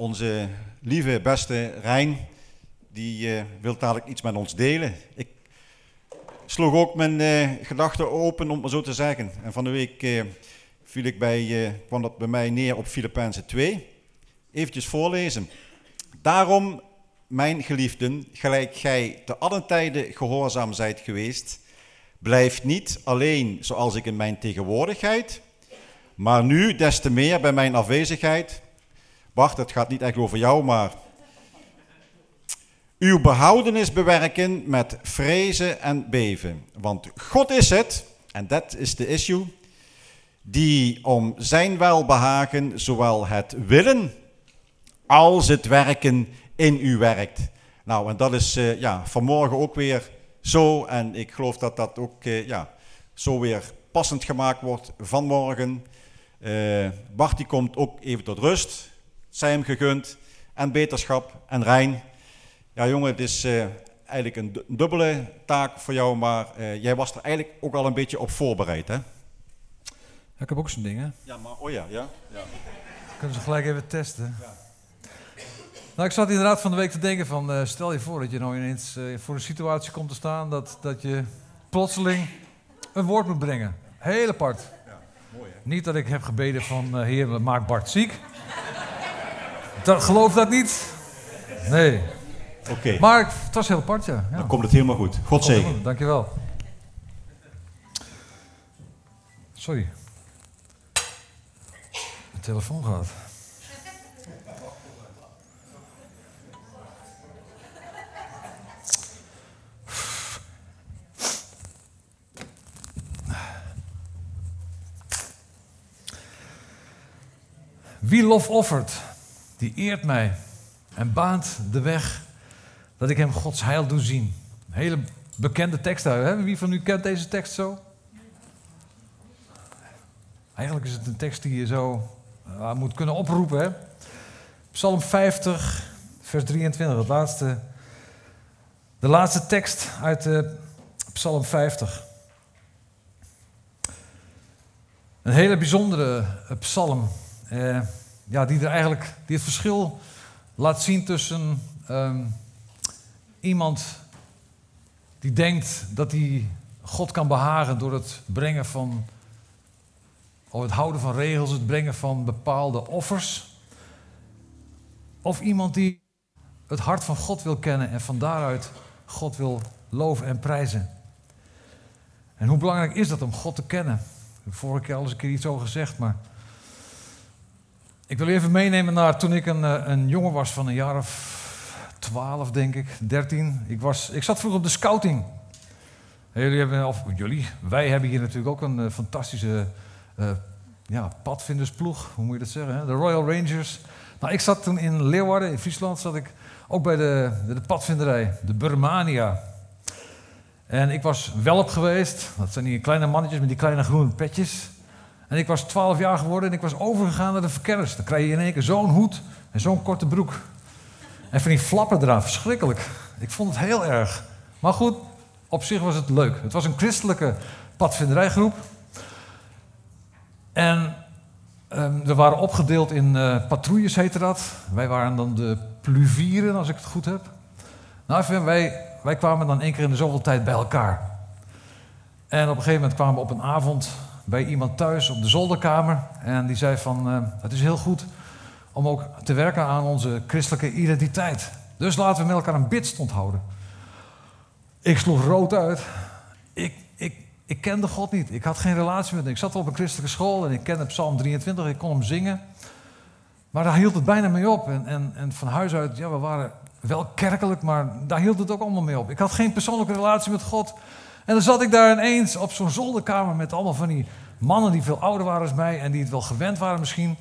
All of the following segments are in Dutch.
Onze lieve, beste Rijn, die uh, wil dadelijk iets met ons delen. Ik sloeg ook mijn uh, gedachten open, om het zo te zeggen. En van de week uh, viel ik bij, kwam dat bij mij neer op Filippenzen 2. Eventjes voorlezen. Daarom, mijn geliefden, gelijk gij te allen tijden gehoorzaam zijt geweest, blijf niet alleen zoals ik in mijn tegenwoordigheid, maar nu des te meer bij mijn afwezigheid Bart, het gaat niet echt over jou, maar uw behoudenis bewerken met vrezen en beven. Want God is het, en dat is de issue, die om zijn welbehagen zowel het willen als het werken in u werkt. Nou, en dat is uh, ja, vanmorgen ook weer zo. En ik geloof dat dat ook uh, ja, zo weer passend gemaakt wordt vanmorgen. Uh, Bart die komt ook even tot rust zij hem gegund. En beterschap en Rijn. Ja jongen, het is uh, eigenlijk een dubbele taak voor jou, maar uh, jij was er eigenlijk ook al een beetje op voorbereid, hè? Ja, ik heb ook zo'n ding, hè? Ja, maar oh ja, ja. ja. Kunnen ze gelijk even testen. Ja. Nou, ik zat inderdaad van de week te denken van, uh, stel je voor dat je nou ineens voor een situatie komt te staan dat, dat je plotseling een woord moet brengen. Heel apart. Ja, mooi, hè? Niet dat ik heb gebeden van, heer, maak Bart ziek. Dat, geloof dat niet? Nee. Oké. Maar het was heel apart, ja. Dan komt het helemaal goed. God zegen. Dankjewel. Sorry. Mijn telefoon gaat. Wie lof offert, die eert mij en baant de weg dat ik hem Gods heil doe zien. Een hele bekende tekst daar. Hè? Wie van u kent deze tekst zo? Eigenlijk is het een tekst die je zo uh, moet kunnen oproepen. Psalm 50, vers 23, het laatste, de laatste tekst uit uh, Psalm 50. Een hele bijzondere uh, psalm. Eh, ja, die, er eigenlijk, die het verschil laat zien tussen um, iemand die denkt dat hij God kan behagen door het brengen van, of het houden van regels, het brengen van bepaalde offers. Of iemand die het hart van God wil kennen en van daaruit God wil loven en prijzen. En hoe belangrijk is dat om God te kennen? Ik heb vorige keer al eens een keer iets over gezegd, maar ik wil even meenemen naar toen ik een, eh, een jongen was van een jaar of 12, denk ik, 13. Ik, was, ik zat vroeg op de scouting. Jullie hebben, of jullie, wij hebben hier natuurlijk ook een uh, fantastische uh, ja, padvindersploeg, hoe moet je dat zeggen? Hè? De Royal Rangers. Nou, ik zat toen in Leeuwarden, in Friesland, zat ik ook bij de, de, de padvinderij, de Burmania. En ik was welp geweest. Dat zijn die kleine mannetjes met die kleine groene petjes. En ik was 12 jaar geworden en ik was overgegaan naar de verkenners. Dan krijg je in één keer zo'n hoed en zo'n korte broek. En van die flappen eraan, verschrikkelijk. Ik vond het heel erg. Maar goed, op zich was het leuk. Het was een christelijke padvinderijgroep. En um, we waren opgedeeld in uh, patrouilles, heette dat. Wij waren dan de pluvieren, als ik het goed heb. Nou, wij, wij kwamen dan één keer in de zoveel tijd bij elkaar. En op een gegeven moment kwamen we op een avond bij iemand thuis op de zolderkamer. En die zei van, uh, het is heel goed om ook te werken aan onze christelijke identiteit. Dus laten we met elkaar een bidstond houden. Ik sloeg rood uit. Ik, ik, ik kende God niet. Ik had geen relatie met hem. Ik zat op een christelijke school en ik kende Psalm 23. Ik kon hem zingen. Maar daar hield het bijna mee op. En, en, en van huis uit, ja, we waren wel kerkelijk, maar daar hield het ook allemaal mee op. Ik had geen persoonlijke relatie met God. En dan zat ik daar ineens op zo'n zolderkamer met allemaal van die mannen die veel ouder waren dan mij en die het wel gewend waren misschien.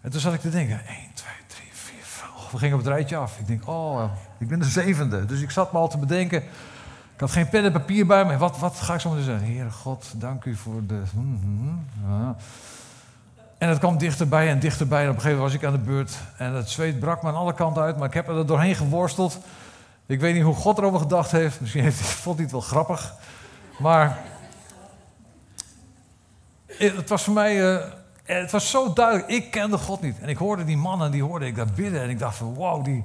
En toen zat ik te denken, 1, 2, 3, 4, 5. we gingen op het rijtje af. Ik denk, oh, ik ben de zevende. Dus ik zat me al te bedenken. Ik had geen pen en papier bij me. Wat, wat ga ik zo meteen zeggen? Heere God, dank u voor de... Hmm, hmm. En het kwam dichterbij en dichterbij. En op een gegeven moment was ik aan de beurt. En het zweet brak me aan alle kanten uit. Maar ik heb er doorheen geworsteld. Ik weet niet hoe God erover gedacht heeft. Misschien heeft, vond hij het wel grappig. Maar het was voor mij En het was zo duidelijk, ik kende God niet. En ik hoorde die mannen, die hoorde ik daar bidden. En ik dacht van, wow, die,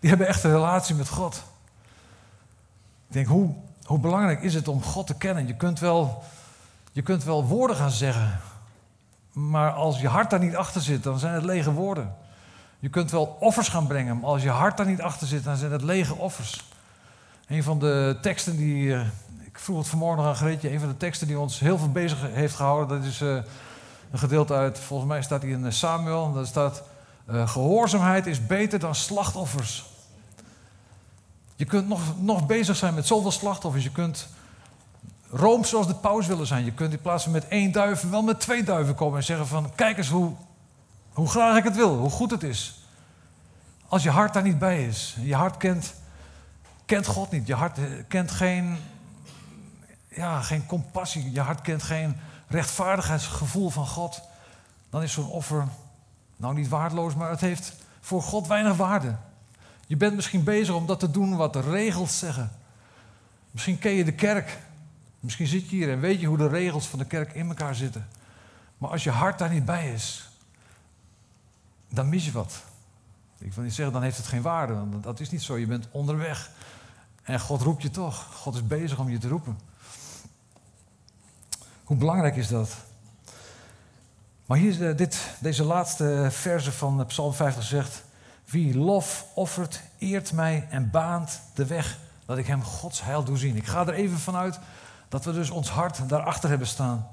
die hebben echt een relatie met God. Ik denk, hoe, hoe belangrijk is het om God te kennen? Je kunt, wel, je kunt wel woorden gaan zeggen. Maar als je hart daar niet achter zit, dan zijn het lege woorden. Je kunt wel offers gaan brengen, maar als je hart daar niet achter zit, dan zijn het lege offers. Een van de teksten die, eh, ik vroeg het vanmorgen aan Greetje, een van de teksten die ons heel veel bezig heeft gehouden, dat is uh, een gedeelte uit, volgens mij staat die in eh, Samuel, daar staat, gehoorzaamheid is beter dan slachtoffers. Je kunt nog, nog bezig zijn met zoveel slachtoffers, je kunt rooms zoals de paus willen zijn. Je kunt in plaats van met één duif wel met twee duiven komen en zeggen van, kijk eens hoe, hoe graag ik het wil, hoe goed het is. Als je hart daar niet bij is, je hart kent, kent God niet, je hart kent geen, ja, geen compassie, je hart kent geen rechtvaardigheidsgevoel van God, dan is zo'n offer nou niet waardeloos, maar het heeft voor God weinig waarde. Je bent misschien bezig om dat te doen wat de regels zeggen. Misschien ken je de kerk. Misschien zit je hier en weet je hoe de regels van de kerk in elkaar zitten. Maar als je hart daar niet bij is, dan mis je wat. Ik wil niet zeggen, dan heeft het geen waarde. Want dat is niet zo. Je bent onderweg. En God roept je toch. God is bezig om je te roepen. Hoe belangrijk is dat? Maar hier de, dit, deze laatste verse van Psalm 50 zegt: Wie lof offert, eert mij en baant de weg dat ik hem Gods heil doe zien. Ik ga er even vanuit dat we dus ons hart daarachter hebben staan.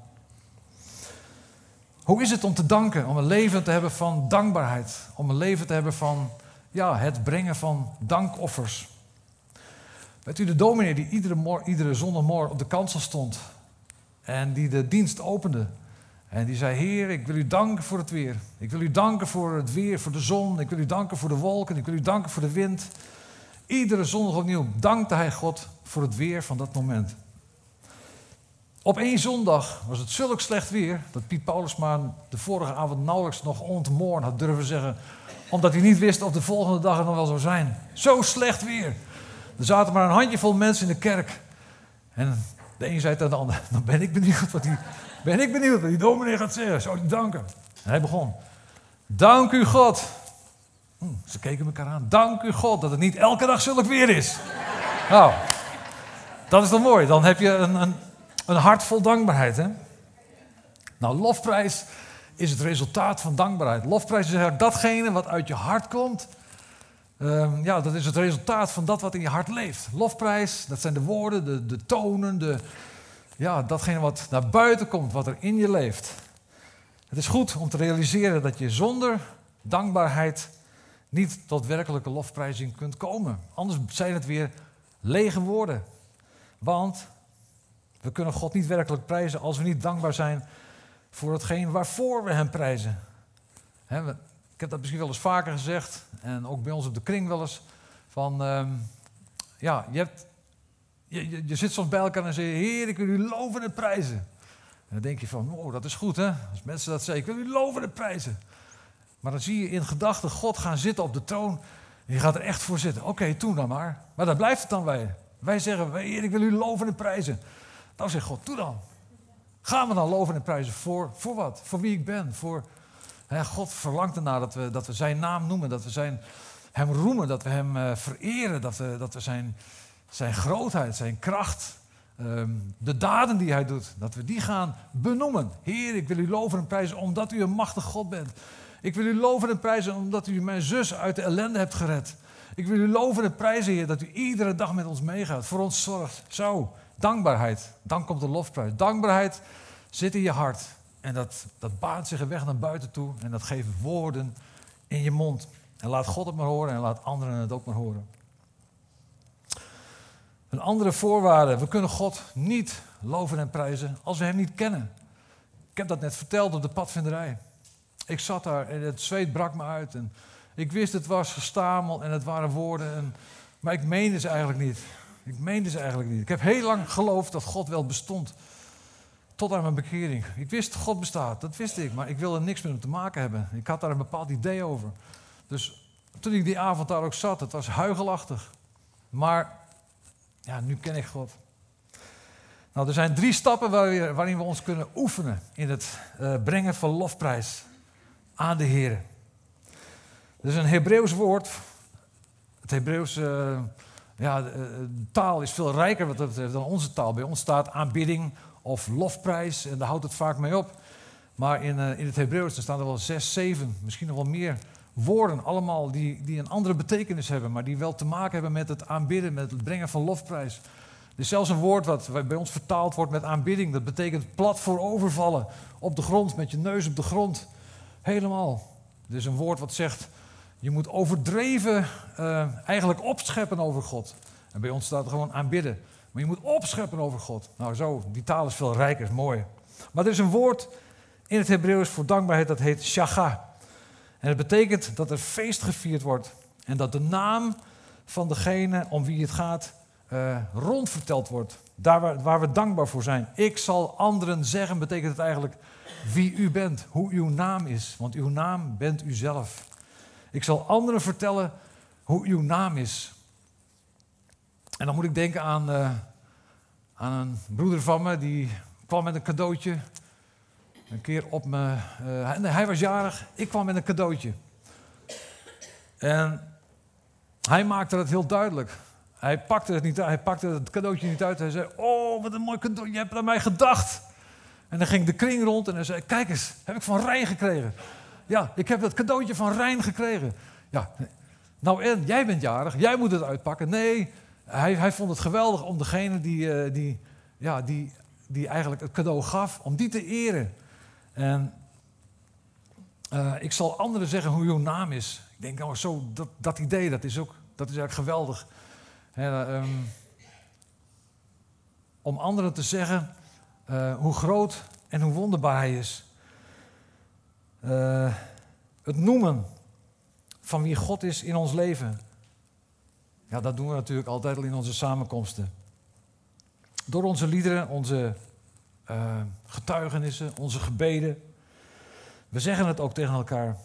Hoe is het om te danken, om een leven te hebben van dankbaarheid, om een leven te hebben van ja, het brengen van dankoffers? Weet u, de dominee die iedere, iedere zondagmorgen op de kansel stond en die de dienst opende. En die zei, Heer, ik wil u danken voor het weer. Ik wil u danken voor het weer, voor de zon. Ik wil u danken voor de wolken. Ik wil u danken voor de wind. Iedere zondag opnieuw dankte hij God voor het weer van dat moment. Op één zondag was het zulk slecht weer dat Piet Paulusma de vorige avond nauwelijks nog ontmoorn had durven zeggen, omdat hij niet wist of de volgende dag er nog wel zou zijn. Zo slecht weer. Er zaten maar een handjevol mensen in de kerk. En de een zei tegen de ander, dan ben ik benieuwd wat die, ben ik benieuwd wat die dominee gaat zeggen. Zou hij danken? En hij begon. Dank u God. Hm, ze keken elkaar aan. Dank u God dat het niet elke dag zulk weer is. nou, dat is dan mooi. Dan heb je een, een, een hart vol dankbaarheid. Hè? Nou, lofprijs is het resultaat van dankbaarheid. Lofprijs is eigenlijk datgene wat uit je hart komt. Um, ja, dat is het resultaat van dat wat in je hart leeft. Lofprijs, dat zijn de woorden, de, de tonen, de, ja, datgene wat naar buiten komt, wat er in je leeft. Het is goed om te realiseren dat je zonder dankbaarheid niet tot werkelijke lofprijzing kunt komen. Anders zijn het weer lege woorden. Want we kunnen God niet werkelijk prijzen als we niet dankbaar zijn voor hetgeen waarvoor we Hem prijzen. ik heb dat misschien wel eens vaker gezegd en ook bij ons op de kring wel eens. Van, ehm, ja, je, hebt, je, je, zit soms bij elkaar en zeg je, Heer, ik wil u loven en prijzen. En dan denk je van, oh, dat is goed hè. Als mensen dat zeggen, ik wil u loven en prijzen. Maar dan zie je in gedachten God gaan zitten op de troon. En je gaat er echt voor zitten. Oké, toen dan maar. Maar daar blijft het dan bij. Wij zeggen, Heer, ik wil u loven en prijzen. Nou zegt God, doe dan. Gaan we dan loven en prijzen voor, voor wat? Voor wie ik ben. Voor, hè, God verlangt ernaar dat we, dat we zijn naam noemen. Dat we zijn, hem roemen. Dat we hem uh, vereren. Dat we, dat we zijn, zijn grootheid, zijn kracht. Um, de daden die hij doet. Dat we die gaan benoemen. Heer, ik wil u loven en prijzen omdat u een machtig God bent. Ik wil u loven en prijzen omdat u mijn zus uit de ellende hebt gered. Ik wil u loven en prijzen, Heer, dat u iedere dag met ons meegaat. Voor ons zorgt. Zo. Dankbaarheid, dan komt de lofprijs. Dankbaarheid zit in je hart en dat, dat baant zich een weg naar buiten toe en dat geeft woorden in je mond. En laat God het maar horen en laat anderen het ook maar horen. Een andere voorwaarde, we kunnen God niet loven en prijzen als we Hem niet kennen. Ik heb dat net verteld op de padvinderij. Ik zat daar en het zweet brak me uit. En ik wist het was gestamel en het waren woorden. En, maar ik meende ze eigenlijk niet. Ik meende ze eigenlijk niet. Ik heb heel lang geloofd dat God wel bestond. Tot aan mijn bekering. Ik wist God bestaat, dat wist ik, maar ik wilde niks met hem te maken hebben. Ik had daar een bepaald idee over. Dus toen ik die avond daar ook zat, het was huigelachtig. Maar ja, nu ken ik God. Nou, er zijn drie stappen waarin we ons kunnen oefenen in het uh, brengen van lofprijs aan de Heer. Er is een Hebreeuws woord. Het Hebreeuws, uh, ja, de, taal is veel rijker wat dat dan onze taal. Bij ons staat aanbidding of lofprijs en daar houdt het vaak mee op. Maar in, uh, in het Hebreeuws staan er wel zes, zeven, misschien nog wel meer woorden. Allemaal die, die een andere betekenis hebben, maar die wel te maken hebben met het aanbidden, met het brengen van lofprijs. Er is zelfs een woord wat bij ons vertaald wordt met aanbidding. Dat betekent plat voor overvallen. Op de grond, met je neus op de grond. Helemaal. Er is een woord wat zegt, je moet overdreven uh, eigenlijk opscheppen over God. En bij ons staat er gewoon aanbidden. Maar je moet opscheppen over God. Nou zo, die taal is veel rijker, is mooi. Maar er is een woord in het Hebreeuws voor dankbaarheid, dat heet shaga. En het betekent dat er feest gevierd wordt. En dat de naam van degene om wie het gaat uh, rondverteld wordt. Daar waar, waar, we dankbaar voor zijn. Ik zal anderen zeggen, betekent het eigenlijk wie u bent, hoe uw naam is. Want uw naam bent u zelf. Ik zal anderen vertellen hoe uw naam is. En dan moet ik denken aan, uh, aan een broeder van me, die kwam met een cadeautje. Een keer op me. Uh, hij, was jarig, ik kwam met een cadeautje. En hij maakte het heel duidelijk. Hij pakte het, niet, hij pakte het cadeautje niet uit. Hij zei: Oh, wat een mooi cadeau, je hebt aan mij gedacht. En dan ging de kring rond en hij zei: Kijk eens, heb ik van Rijn gekregen. Ja, ik heb dat cadeautje van Rijn gekregen. Ja, nou en, jij bent jarig, jij moet het uitpakken. Nee, hij, hij vond het geweldig om degene die, uh, die, ja, die, die eigenlijk het cadeau gaf, om die te eren. En uh, ik zal anderen zeggen hoe uw naam is. Ik denk, oh, zo, dat, dat idee, dat is ook dat is eigenlijk geweldig. He, um, om anderen te zeggen uh, hoe groot en hoe wonderbaar hij is. Uh, het noemen van wie God is in ons leven. Ja, dat doen we natuurlijk altijd al in onze samenkomsten. Door onze liederen, onze uh, getuigenissen, onze gebeden. We zeggen het ook tegen elkaar.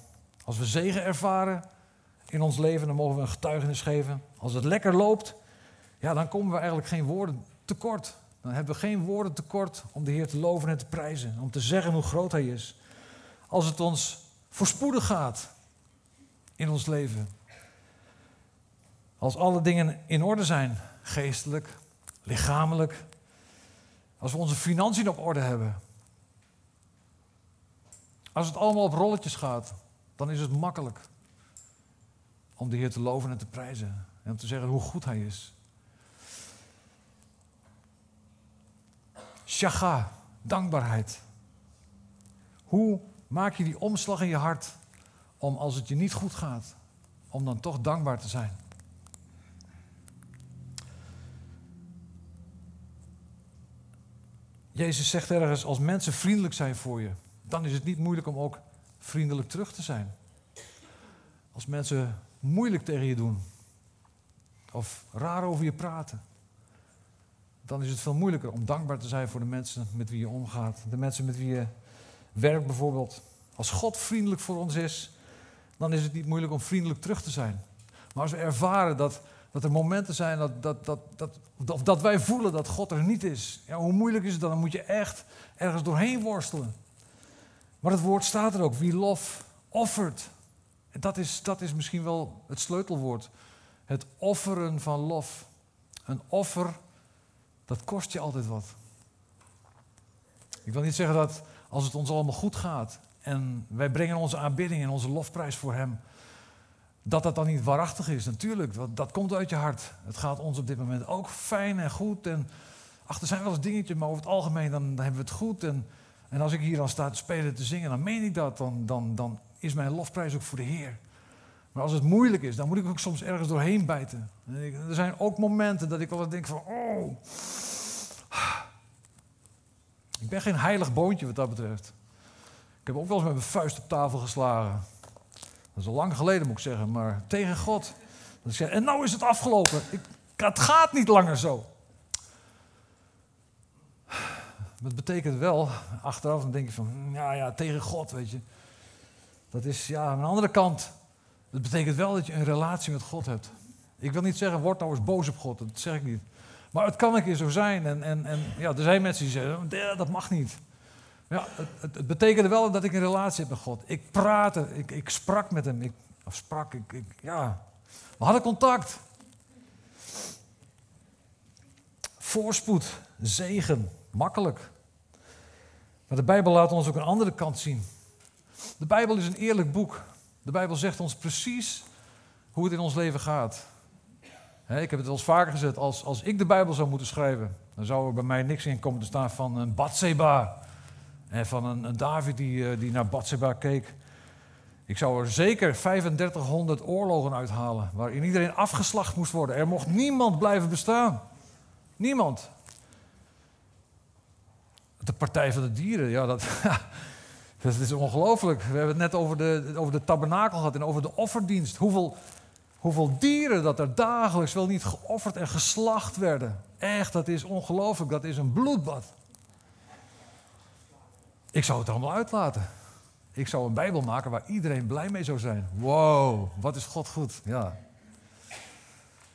Als we zegen ervaren in ons leven, dan mogen we een getuigenis geven. Als het lekker loopt, ja, dan komen we eigenlijk geen woorden tekort. Dan hebben we geen woorden tekort om de Heer te loven en te prijzen. Om te zeggen hoe groot Hij is. Als het ons voorspoedig gaat in ons leven. Als alle dingen in orde zijn, geestelijk, lichamelijk. Als we onze financiën op orde hebben. Als het allemaal op rolletjes gaat, dan is het makkelijk om de Heer te loven en te prijzen. En om te zeggen hoe goed Hij is. Shaga, dankbaarheid. Hoe maak je die omslag in je hart om als het je niet goed gaat, om dan toch dankbaar te zijn? Jezus zegt ergens, als mensen vriendelijk zijn voor je, dan is het niet moeilijk om ook vriendelijk terug te zijn. Als mensen moeilijk tegen je doen of raar over je praten, dan is het veel moeilijker om dankbaar te zijn voor de mensen met wie je omgaat. De mensen met wie je werkt bijvoorbeeld. Als God vriendelijk voor ons is, dan is het niet moeilijk om vriendelijk terug te zijn. Maar als we ervaren dat, dat er momenten zijn dat, dat, dat, dat, of dat wij voelen dat God er niet is, ja, hoe moeilijk is het dan? Dan moet je echt ergens doorheen worstelen. Maar het woord staat er ook, wie lof offert. Dat is, dat is misschien wel het sleutelwoord. Het offeren van lof. Een offer dat kost je altijd wat. Ik wil niet zeggen dat als het ons allemaal goed gaat en wij brengen onze aanbidding en onze lofprijs voor Hem, dat dat dan niet waarachtig is. Natuurlijk, dat, komt uit je hart. Het gaat ons op dit moment ook fijn en goed. En ach, er zijn wel eens dingetjes, maar over het algemeen dan, dan hebben we het goed. En, en als ik hier dan sta te spelen, te zingen, dan meen ik dat. Dan, dan, dan is mijn lofprijs ook voor de Heer. Maar als het moeilijk is, dan moet ik ook soms ergens doorheen bijten. Er zijn ook momenten dat ik wel denk van, oh. Ik ben geen heilig boontje wat dat betreft. Ik heb ook wel eens met mijn vuist op tafel geslagen. Dat is al lang geleden moet ik zeggen, maar tegen God. Dat zeg, en nou is het afgelopen. Ik, het gaat niet langer zo. Dat betekent wel, achteraf dan denk je van, ja ja, tegen God, weet je. Dat is, ja, aan de andere kant, dat betekent wel dat je een relatie met God hebt. Ik wil niet zeggen, word nou eens boos op God, dat zeg ik niet. Maar het kan een keer zo zijn. En, en, en ja, er zijn mensen die zeggen, dat mag niet. Ja, het, het, betekende wel dat ik een relatie heb met God. Ik praatte, ik, ik sprak met hem. Ik, sprak, ik, ik, ja. We hadden contact. Voorspoed, zegen, makkelijk. Maar de Bijbel laat ons ook een andere kant zien. De Bijbel is een eerlijk boek. De Bijbel zegt ons precies hoe het in ons leven gaat. Ik heb het wel eens vaker gezegd, als, als ik de Bijbel zou moeten schrijven, dan zou er bij mij niks in komen te staan van een Batseba. En van een, David die, eh, die naar Batseba keek. Ik zou er zeker 3500 oorlogen uithalen, waarin iedereen afgeslacht moest worden. Er mocht niemand blijven bestaan. Niemand. De Partij van de Dieren, ja, dat, dat is ongelooflijk. We hebben het net over de, over de tabernakel gehad en over de offerdienst. Hoeveel, hoeveel dieren dat er dagelijks wel niet geofferd en geslacht werden. Echt, dat is ongelooflijk. Dat is een bloedbad. Ik zou het allemaal uitlaten. Ik zou een Bijbel maken waar iedereen blij mee zou zijn. Wow, wat is God goed. Ja.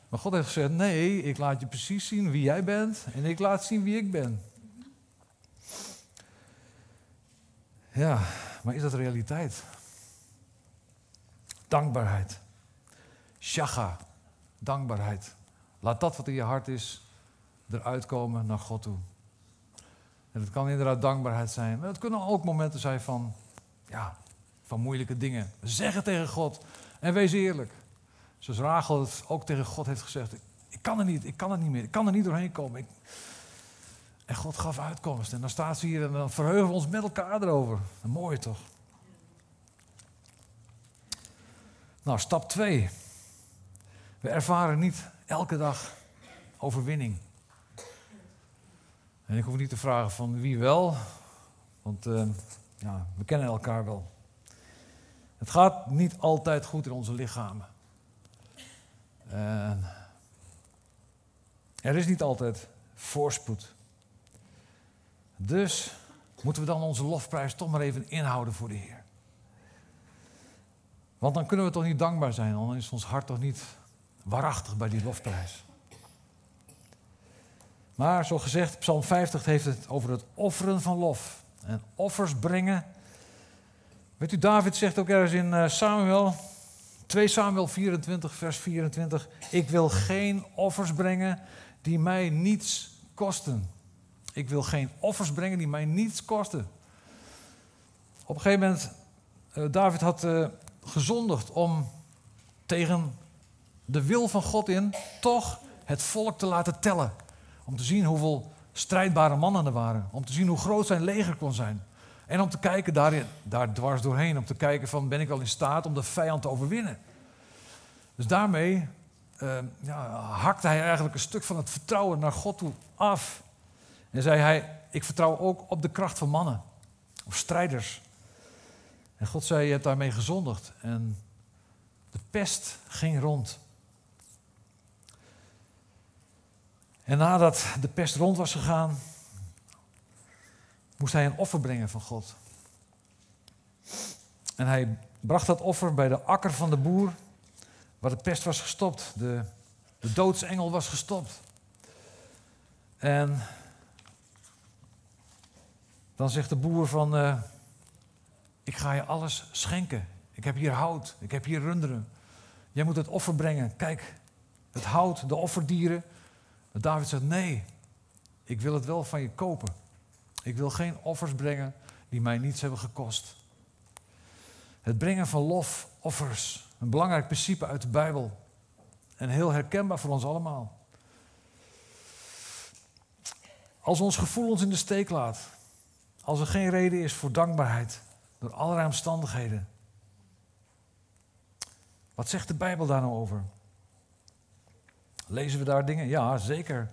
Maar God heeft gezegd: nee, ik laat je precies zien wie jij bent en ik laat zien wie ik ben. Ja, maar is dat realiteit? Dankbaarheid. Shacha, dankbaarheid. Laat dat wat in je hart is eruit komen naar God toe. En het kan inderdaad dankbaarheid zijn. Maar het kunnen ook momenten zijn van, ja, van moeilijke dingen. Zeg het tegen God en wees eerlijk. Zoals Rachel het ook tegen God heeft gezegd. Ik, kan er niet, ik kan er niet meer, ik kan er niet doorheen komen. En God gaf uitkomst. En dan staat ze hier en dan verheugen we ons met elkaar erover. Mooi toch? Nou, stap 2. We ervaren niet elke dag overwinning. En ik hoef niet te vragen van wie wel, want uh, ja, we kennen elkaar wel. Het gaat niet altijd goed in onze lichamen. En er is niet altijd voorspoed. Dus moeten we dan onze lofprijs toch maar even inhouden voor de Heer. Want dan kunnen we toch niet dankbaar zijn, dan is ons hart toch niet waarachtig bij die lofprijs. Maar zo gezegd, Psalm 50 heeft het over het offeren van lof. En offers brengen. Weet u, David zegt ook ergens in eh, Samuel, 2 Samuel 24, vers 24. Ik wil geen offers brengen die mij niets kosten. Ik wil geen offers brengen die mij niets kosten. Op een gegeven moment, uh, David had uh, gezondigd om tegen de wil van God in toch het volk te laten tellen. Om te zien hoeveel strijdbare mannen er waren. Om te zien hoe groot zijn leger kon zijn. En om te kijken daarin, daar dwars doorheen. Om te kijken van ben ik wel in staat om de vijand te overwinnen. Dus daarmee uh, ja, hakte hij eigenlijk een stuk van het vertrouwen naar God toe af. En zei hij, ik vertrouw ook op de kracht van mannen. Of strijders. En God zei, je hebt daarmee gezondigd. En de pest ging rond. En nadat de pest rond was gegaan, moest hij een offer brengen van God. En hij bracht dat offer bij de akker van de boer, waar de pest was gestopt. De, de doodsengel was gestopt. En dan zegt de boer van, uh, ik ga je alles schenken. Ik heb hier hout, ik heb hier runderen. Jij moet het offer brengen. Kijk, het hout, de offerdieren, David zegt: Nee, ik wil het wel van je kopen. Ik wil geen offers brengen die mij niets hebben gekost. Het brengen van lof, offers, een belangrijk principe uit de Bijbel. En heel herkenbaar voor ons allemaal. Als ons gevoel ons in de steek laat, als er geen reden is voor dankbaarheid door allerlei omstandigheden, wat zegt de Bijbel daar nou over? Lezen we daar dingen? Ja, zeker.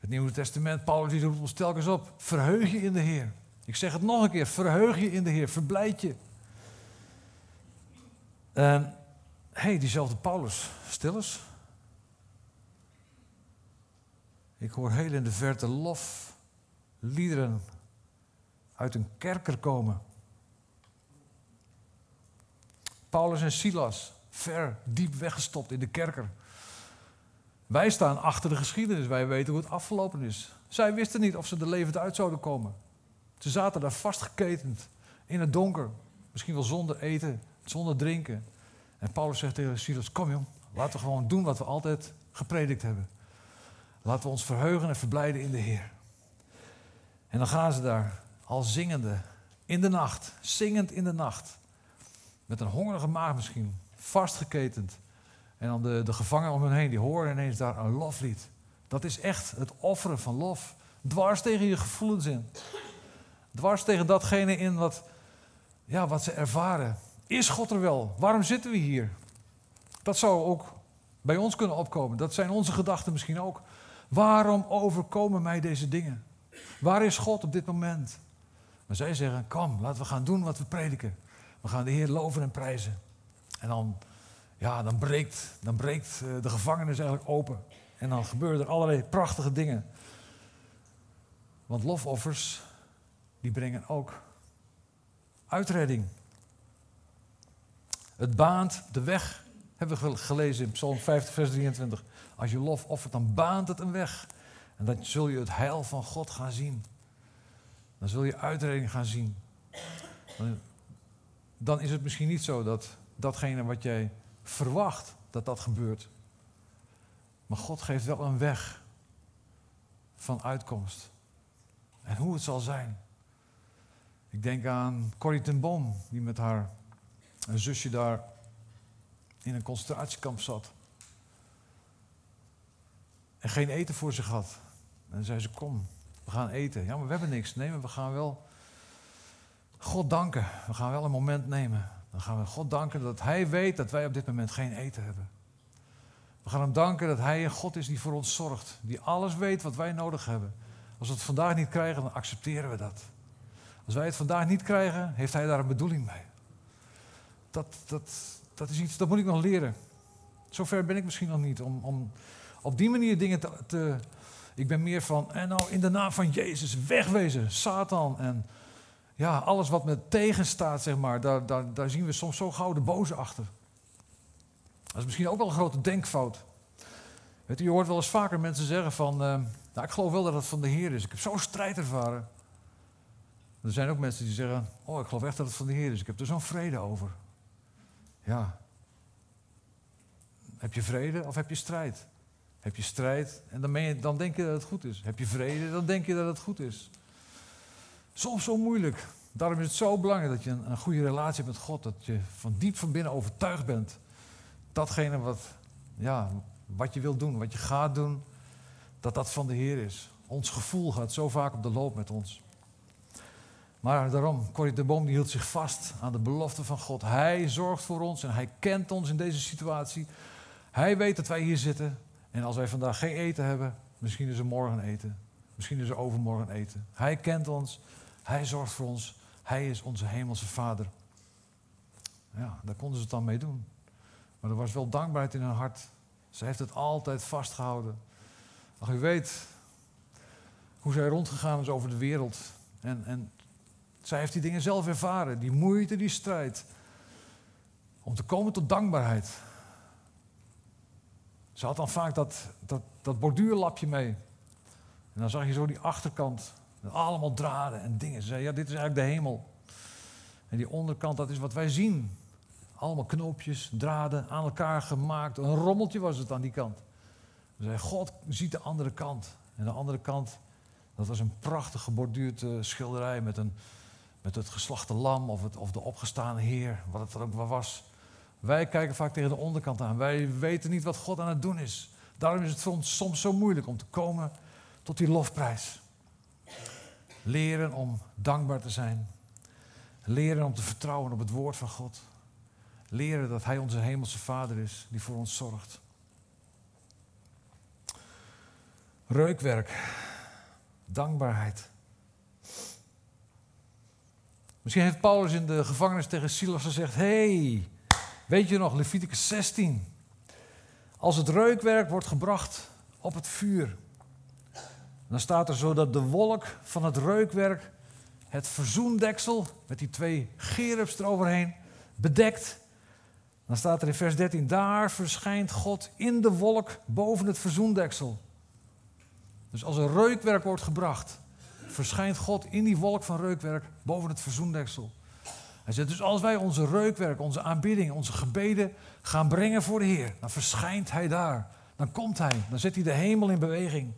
Het Nieuwe Testament, Paulus die roept ons telkens op. Verheug je in de Heer. Ik zeg het nog een keer, verheug je in de Heer, verblijd je. En hé, hey, diezelfde Paulus, stil eens. Ik hoor heel in de verte lof, liederen uit een kerker komen. Paulus en Silas, ver, diep weggestopt in de kerker. Wij staan achter de geschiedenis, wij weten hoe het afgelopen is. Zij wisten niet of ze er levend uit zouden komen. Ze zaten daar vastgeketend in het donker, misschien wel zonder eten, zonder drinken. En Paulus zegt tegen Silas: Kom jong, laten we gewoon doen wat we altijd gepredikt hebben. Laten we ons verheugen en verblijden in de Heer. En dan gaan ze daar al zingende in de nacht, zingend in de nacht. Met een hongerige maag misschien, vastgeketend. En dan de, de gevangenen om hen heen, die horen ineens daar een loflied. Dat is echt het offeren van lof. Dwars tegen je gevoelens in. Dwars tegen datgene in wat, ja, wat ze ervaren. Is God er wel? Waarom zitten we hier? Dat zou ook bij ons kunnen opkomen. Dat zijn onze gedachten misschien ook. Waarom overkomen mij deze dingen? Waar is God op dit moment? Maar zij zeggen: Kom, laten we gaan doen wat we prediken. We gaan de Heer loven en prijzen. En dan, ja, dan breekt, dan breekt eh, de gevangenis eigenlijk open. En dan gebeuren er allerlei prachtige dingen. Want lofoffers, die brengen ook uitredding. Het baant de weg, hebben we gelezen in Psalm 50, vers 23. Als je lof offert, dan baant het een weg. En dan zul je het heil van God gaan zien. Dan zul je uitredding gaan zien. Dan is het misschien niet zo dat datgene wat jij verwacht, dat dat gebeurt. Maar God geeft wel een weg van uitkomst. En hoe het zal zijn. Ik denk aan Corrie ten Boom, die met haar zusje daar in een concentratiekamp zat. En geen eten voor zich had. En zei ze, kom, we gaan eten. Ja, maar we hebben niks. Nee, maar we gaan wel God danken. We gaan wel een moment nemen. Dan gaan we God danken dat Hij weet dat wij op dit moment geen eten hebben. We gaan Hem danken dat Hij een God is die voor ons zorgt. Die alles weet wat wij nodig hebben. Als we het vandaag niet krijgen, dan accepteren we dat. Als wij het vandaag niet krijgen, heeft Hij daar een bedoeling mee. Dat, dat, dat is iets, dat moet ik nog leren. Zover ben ik misschien nog niet. Om, om op die manier dingen te, te ik ben meer van, en nou in de naam van Jezus, wegwezen, Satan en ja, alles wat me tegenstaat, zeg maar, daar, daar, daar zien we soms zo gauw de boze achter. Dat is misschien ook wel een grote denkfout. U, je hoort wel eens vaker mensen zeggen van, uh, nou ik geloof wel dat het van de Heer is. Ik heb zo'n strijd ervaren. Er zijn ook mensen die zeggen, oh ik geloof echt dat het van de Heer is. Ik heb er zo'n vrede over. Ja. Heb je vrede of heb je strijd? Heb je strijd en dan denk je dat het goed is. Heb je vrede, dan denk je dat het goed is. Soms zo moeilijk. Daarom is het zo belangrijk dat je een, een goede relatie hebt met God. Dat je van diep van binnen overtuigd bent. Datgene wat, ja, wat je wilt doen, wat je gaat doen, dat dat van de Heer is. Ons gevoel gaat zo vaak op de loop met ons. Maar daarom, Corrie de Boom die hield zich vast aan de belofte van God. Hij zorgt voor ons en hij kent ons in deze situatie. Hij weet dat wij hier zitten. En als wij vandaag geen eten hebben, misschien is er morgen eten. Misschien is er overmorgen eten. Hij kent ons. Hij zorgt voor ons. Hij is onze hemelse vader. Ja, daar konden ze het dan mee doen. Maar er was wel dankbaarheid in hun hart. Ze heeft het altijd vastgehouden. Ach, u weet hoe zij rondgegaan is over de wereld. En, en zij heeft die dingen zelf ervaren. Die moeite, die strijd. Om te komen tot dankbaarheid. Ze had dan vaak dat, dat, dat borduurlapje mee. En dan zag je zo die achterkant. Allemaal draden en dingen. Ze zei, ja, dit is eigenlijk de hemel. En die onderkant, dat is wat wij zien. Allemaal knoopjes, draden, aan elkaar gemaakt. Een rommeltje was het aan die kant. Ze zei, God ziet de andere kant. En de andere kant, dat was een prachtig geborduurde eh, schilderij met, een, met het geslachte lam of, het, of de opgestane heer, wat het er ook maar was. Wij kijken vaak tegen de onderkant aan. Wij weten niet wat God aan het doen is. Daarom is het voor ons soms zo moeilijk om te komen tot die lofprijs. Leren om dankbaar te zijn. Leren om te vertrouwen op het woord van God. Leren dat Hij onze hemelse Vader is die voor ons zorgt. Reukwerk. Dankbaarheid. Misschien heeft Paulus in de gevangenis tegen Silas gezegd: hey, Weet je nog, Leviticus 16. Als het reukwerk wordt gebracht op het vuur, dan staat er zo dat de wolk van het reukwerk het verzoendeksel met die twee gerubs eroverheen bedekt. Dan staat er in vers 13, daar verschijnt God in de wolk boven het verzoendeksel. Dus als er reukwerk wordt gebracht, verschijnt God in die wolk van reukwerk boven het verzoendeksel. Hij zegt dus als wij onze reukwerk, onze aanbidding, onze gebeden gaan brengen voor de Heer, dan verschijnt Hij daar. Dan komt Hij, dan zet Hij de hemel in beweging.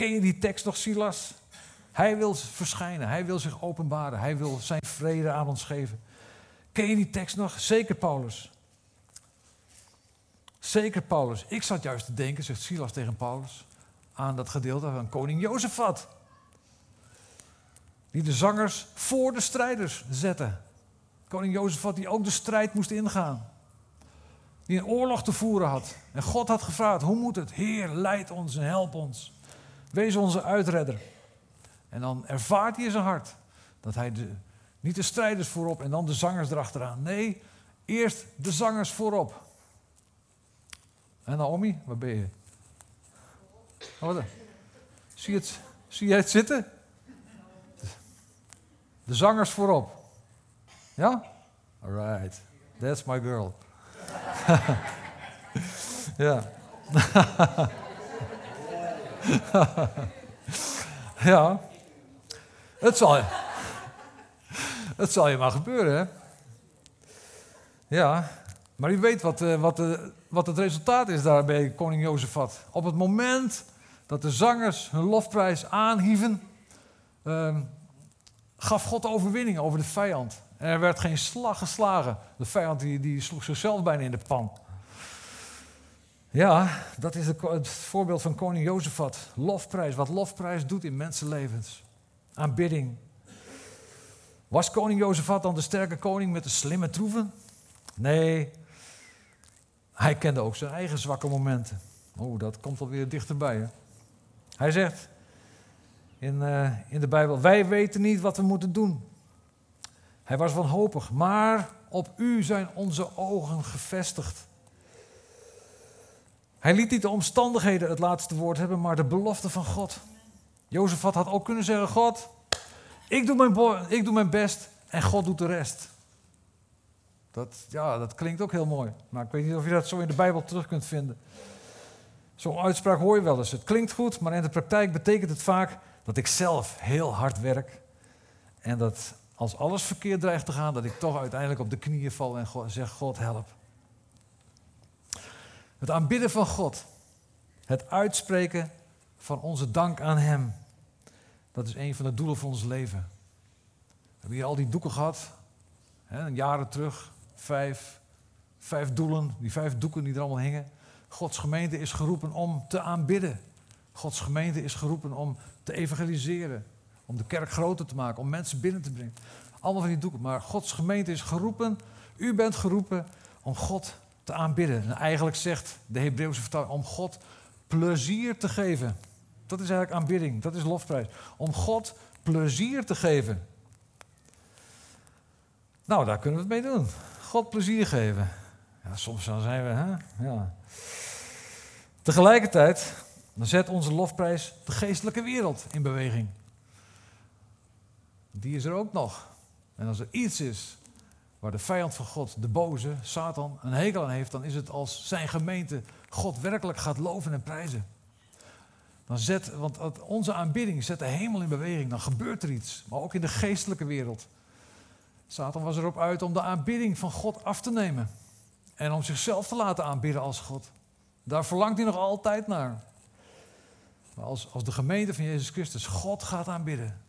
Ken je die tekst nog, Silas? Hij wil verschijnen, Hij wil zich openbaren, Hij wil zijn vrede aan ons geven. Ken je die tekst nog? Zeker Paulus. Zeker Paulus. Ik zat juist te denken, zegt Silas tegen Paulus, aan dat gedeelte van koning Jozefat. Die de zangers voor de strijders zette. Koning Jozefat die ook de strijd moest ingaan. Die een oorlog te voeren had. En God had gevraagd, hoe moet het? Heer, leid ons en help ons. Wees onze uitredder. En dan ervaart hij in zijn hart dat hij de, niet de strijders voorop en dan de zangers erachteraan. Nee, eerst de zangers voorop. En Naomi, waar ben je? Oh, wat zie, zie jij het zitten? De zangers voorop. Ja? Alright. That's my girl. ja. ja. Het zal, het zal je maar gebeuren, hè? Ja. Maar u weet wat, uh, wat, uh, wat het resultaat is daar bij koning Jozefat. Op het moment dat de zangers hun lofprijs aanhieven, uh, gaf God overwinning over de vijand. En er werd geen slag geslagen. De vijand die, die sloeg zichzelf bijna in de pan. Ja, dat is het voorbeeld van koning Jozefat. Lofprijs, wat lofprijs doet in mensenlevens. Aanbidding. Was koning Jozefat dan de sterke koning met de slimme troeven? Nee, hij kende ook zijn eigen zwakke momenten. Oh, dat komt alweer dichterbij. Hè? Hij zegt in, uh, in de Bijbel: Wij weten niet wat we moeten doen. Hij was wanhopig, maar op u zijn onze ogen gevestigd. Hij liet niet de omstandigheden het laatste woord hebben, maar de belofte van God. Jozefat had ook kunnen zeggen: God, ik doe mijn, ik doe mijn best en God doet de rest. Dat, ja, dat klinkt ook heel mooi. Maar ik weet niet of je dat zo in de Bijbel terug kunt vinden. Zo'n uitspraak hoor je wel eens. Het klinkt goed, maar in de praktijk betekent het vaak dat ik zelf heel hard werk. En dat als alles verkeerd dreigt te gaan, dat ik toch uiteindelijk op de knieën val en zeg: God, help. Het aanbidden van God, het uitspreken van onze dank aan Hem, dat is een van de doelen van ons leven. We hebben hier al die doeken gehad, hè, jaren terug, vijf, vijf doelen, die vijf doeken die er allemaal hingen. Gods gemeente is geroepen om te aanbidden. Gods gemeente is geroepen om te evangeliseren, om de kerk groter te maken, om mensen binnen te brengen. Allemaal van die doeken. Maar Gods gemeente is geroepen, u bent geroepen om God aanbidden. En eigenlijk zegt de Hebreeuwse vertaling om God plezier te geven. Dat is eigenlijk aanbidding, dat is lofprijs. Om God plezier te geven. Nou, daar kunnen we het mee doen. God plezier geven. Ja, soms dan zijn we, hè? Ja. Tegelijkertijd dan zet onze lofprijs de geestelijke wereld in beweging. Die is er ook nog. En als er iets is waar de vijand van God, de boze, Satan, een hekel aan heeft, dan is het als zijn gemeente God werkelijk gaat loven en prijzen. Dan zet, want onze aanbidding zet de hemel in beweging, dan gebeurt er iets. Maar ook in de geestelijke wereld. Satan was erop uit om de aanbidding van God af te nemen. En om zichzelf te laten aanbidden als God. Daar verlangt hij nog altijd naar. Maar als, als de gemeente van Jezus Christus God gaat aanbidden,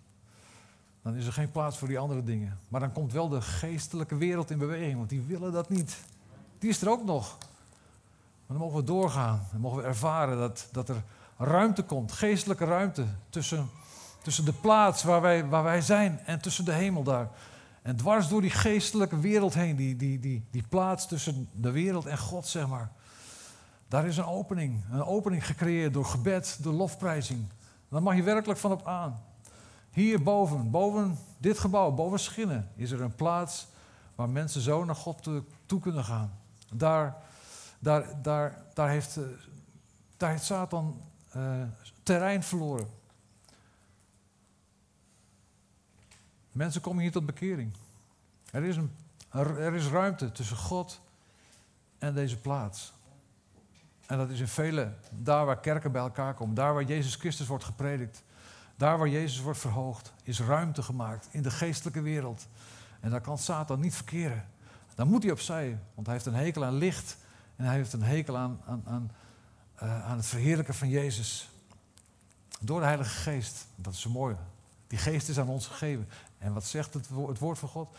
dan is er geen plaats voor die andere dingen. Maar dan komt wel de geestelijke wereld in beweging, want die willen dat niet. Die is er ook nog. Maar dan mogen we doorgaan. Dan mogen we ervaren dat, dat er ruimte komt, geestelijke ruimte tussen, tussen de plaats waar wij, waar wij zijn en tussen de hemel daar. En dwars door die geestelijke wereld heen, die, die, die, die plaats tussen de wereld en God, zeg maar. Daar is een opening. Een opening gecreëerd door gebed, door lofprijzing. Daar mag je werkelijk van op aan. Hier boven, dit gebouw, boven Schinnen, is er een plaats waar mensen zo naar God toe kunnen gaan. Daar, daar, daar, daar, heeft, eh, Satan uh, terrein verloren. Mensen komen hier tot bekering. Er is, een, er is ruimte tussen God en deze plaats. En dat is in vele, daar waar kerken bij elkaar komen, daar waar Jezus Christus wordt gepredikt, daar waar Jezus wordt verhoogd, is ruimte gemaakt in de geestelijke wereld. En daar kan Satan niet verkeren. Dan moet hij opzij, want hij heeft een hekel aan licht en hij heeft een hekel aan, aan, aan, uh, aan het verheerlijken van Jezus. Door de Heilige Geest. Dat is zo mooi. Die geest is aan ons gegeven. En wat zegt het, het woord van God?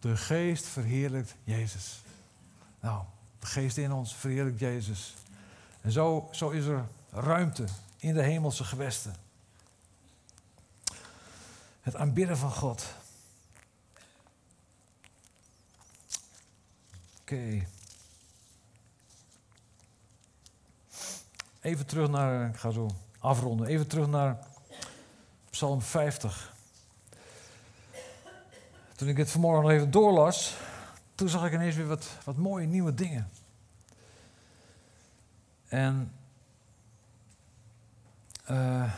De geest verheerlijkt Jezus. Nou, de geest in ons verheerlijkt Jezus. En zo, zo is er ruimte in de hemelse gewesten. Het aanbidden van God. Oké. Even terug naar, ik ga zo afronden, even terug naar Psalm 50. Toen ik het vanmorgen nog even doorlas, toen zag ik ineens weer wat, wat mooie nieuwe dingen. En uh,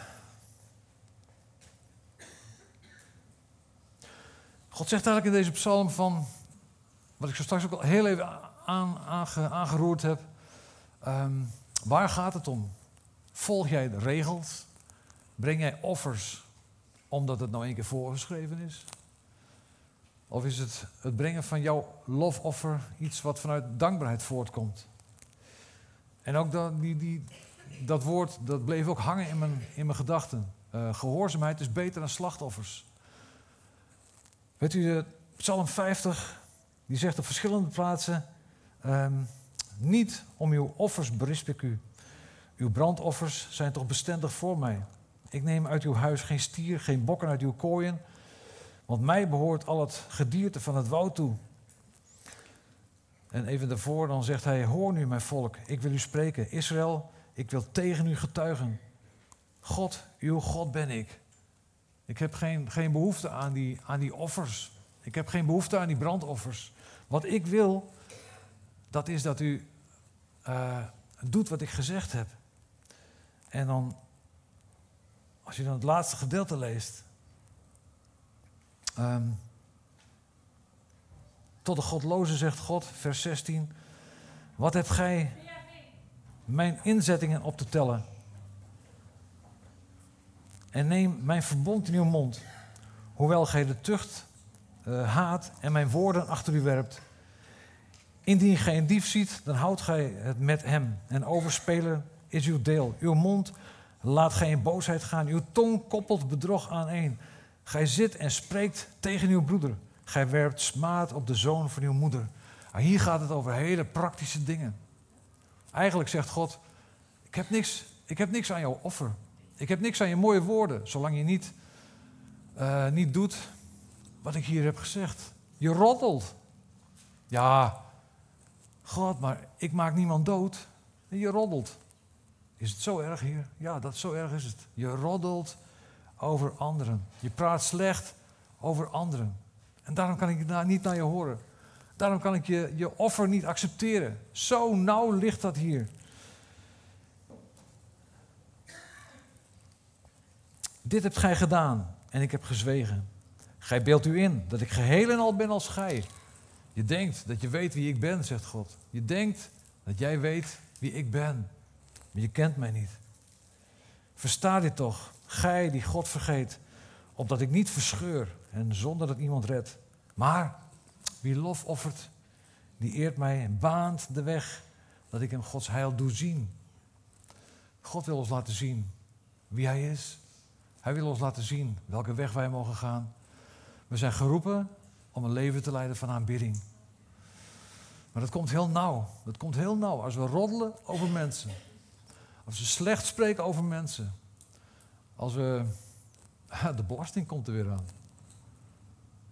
God zegt eigenlijk in deze psalm van, wat ik zo straks ook al heel even aan, aangeroerd heb, um, waar gaat het om? Volg jij de regels? Breng jij offers omdat het nou één keer voorgeschreven is? Of is het het brengen van jouw lofoffer iets wat vanuit dankbaarheid voortkomt? En ook dat, die, die, dat woord, dat bleef ook hangen in mijn, in mijn gedachten. Uh, gehoorzaamheid is beter dan slachtoffers. Weet u, de Psalm 50, die zegt op verschillende plaatsen... Um, niet om uw offers berisp ik u. Uw brandoffers zijn toch bestendig voor mij. Ik neem uit uw huis geen stier, geen bokken uit uw kooien... Want mij behoort al het gedierte van het woud toe. En even daarvoor dan zegt hij, hoor nu mijn volk, ik wil u spreken. Israël, ik wil tegen u getuigen. God, uw God ben ik. Ik heb geen, geen behoefte aan die, aan die offers. Ik heb geen behoefte aan die brandoffers. Wat ik wil, dat is dat u uh, doet wat ik gezegd heb. En dan, als je dan het laatste gedeelte leest, Um, tot de godloze zegt God, vers 16. Wat hebt gij mijn inzettingen op te tellen? En neem mijn verbond in uw mond, hoewel gij de tucht uh, haat en mijn woorden achter u werpt. Indien gij een dief ziet, dan houdt gij het met hem. En overspelen is uw deel. Uw mond laat in boosheid gaan. Uw tong koppelt bedrog aan een. Gij zit en spreekt tegen uw broeder. Gij werpt smaad op de zoon van uw moeder. Maar hier gaat het over hele praktische dingen. Eigenlijk zegt God: ik heb niks, ik heb niks aan jouw offer. Ik heb niks aan je mooie woorden, zolang je niet, uh, niet doet wat ik hier heb gezegd. Je roddelt. Ja, God, maar ik maak niemand dood. je roddelt. Is het zo erg hier? Ja, dat zo erg is het. Je roddelt over anderen. Je praat slecht over anderen. En daarom kan ik niet naar je horen. Daarom kan ik je, je offer niet accepteren. Zo nauw ligt dat hier. Dit hebt gij gedaan en ik heb gezwegen. Gij beeldt u in dat ik geheel en al ben als gij. Je denkt dat je weet wie ik ben, zegt God. Je denkt dat jij weet wie ik ben. Maar je kent mij niet. Versta dit toch. Gij die God vergeet, opdat ik niet verscheur en zonder dat iemand red. Maar wie lof offert, die eert mij en baant de weg dat ik hem Gods heil doe zien. God wil ons laten zien wie Hij is. Hij wil ons laten zien welke weg wij mogen gaan. We zijn geroepen om een leven te leiden van aanbidding. Maar dat komt heel nauw. Dat komt heel nauw als we roddelen over mensen. Als we slecht spreken over mensen. Als we. De belasting komt er weer aan.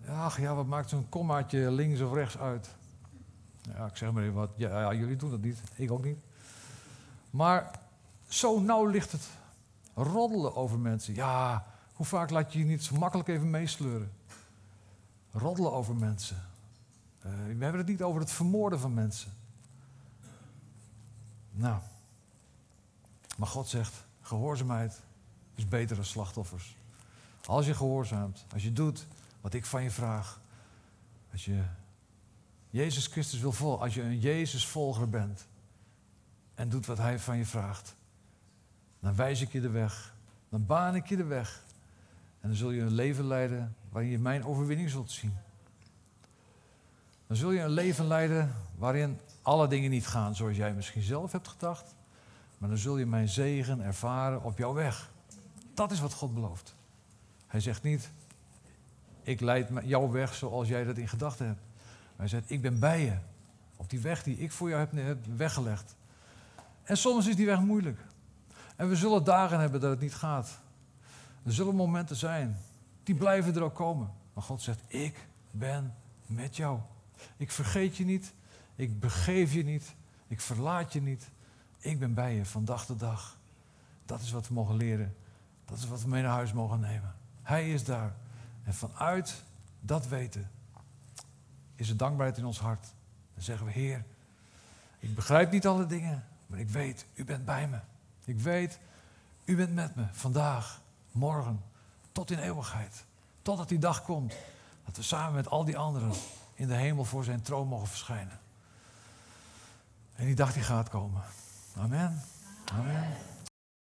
Ja, ja, wat maakt zo'n kommaatje links of rechts uit? Ik zeg maar even wat. Ja, jullie doen dat niet. Ik ook niet. Maar zo nauw ligt het. Roddelen over mensen. Ja, hoe vaak laat je je niet zo makkelijk even meesleuren? Roddelen over mensen. Uh, we hebben het niet over het vermoorden van mensen. Nou. Maar God zegt: gehoorzaamheid is beter dan slachtoffers. Als je gehoorzaamt, als je doet wat ik van je vraag, als je Jezus Christus wil vol. Als je een Jezus-volger bent en doet wat Hij van je vraagt, dan wijs ik je de weg. Dan baan ik je de weg. En dan zul je een leven leiden waarin je mijn overwinning zult zien. Dan zul je een leven leiden waarin alle dingen niet gaan zoals jij misschien zelf hebt gedacht. Maar dan zul je mijn zegen ervaren op jouw weg. Dat is wat God belooft. Hij zegt niet, ik leid jouw weg zoals jij dat in gedachten hebt. Hij zegt, ik ben bij je. Op die weg die ik voor jou heb weggelegd. En soms is die weg moeilijk. En we zullen dagen hebben dat het niet gaat. Er zullen momenten zijn. Die blijven er ook komen. Maar God zegt, ik ben met jou. Ik vergeet je niet. Ik begeef je niet. Ik verlaat je niet. Ik ben bij je van dag tot dag. Dat is wat we mogen leren. Dat is wat we mee naar huis mogen nemen. Hij is daar. En vanuit dat weten is er dankbaarheid in ons hart. Dan zeggen we, Heer, ik begrijp niet alle dingen, maar ik weet, u bent bij me. Ik weet, u bent met me vandaag, morgen, tot in eeuwigheid. Totdat die dag komt dat we samen met al die anderen in de hemel voor zijn troon mogen verschijnen. En die dag die gaat komen. Amen. Amen.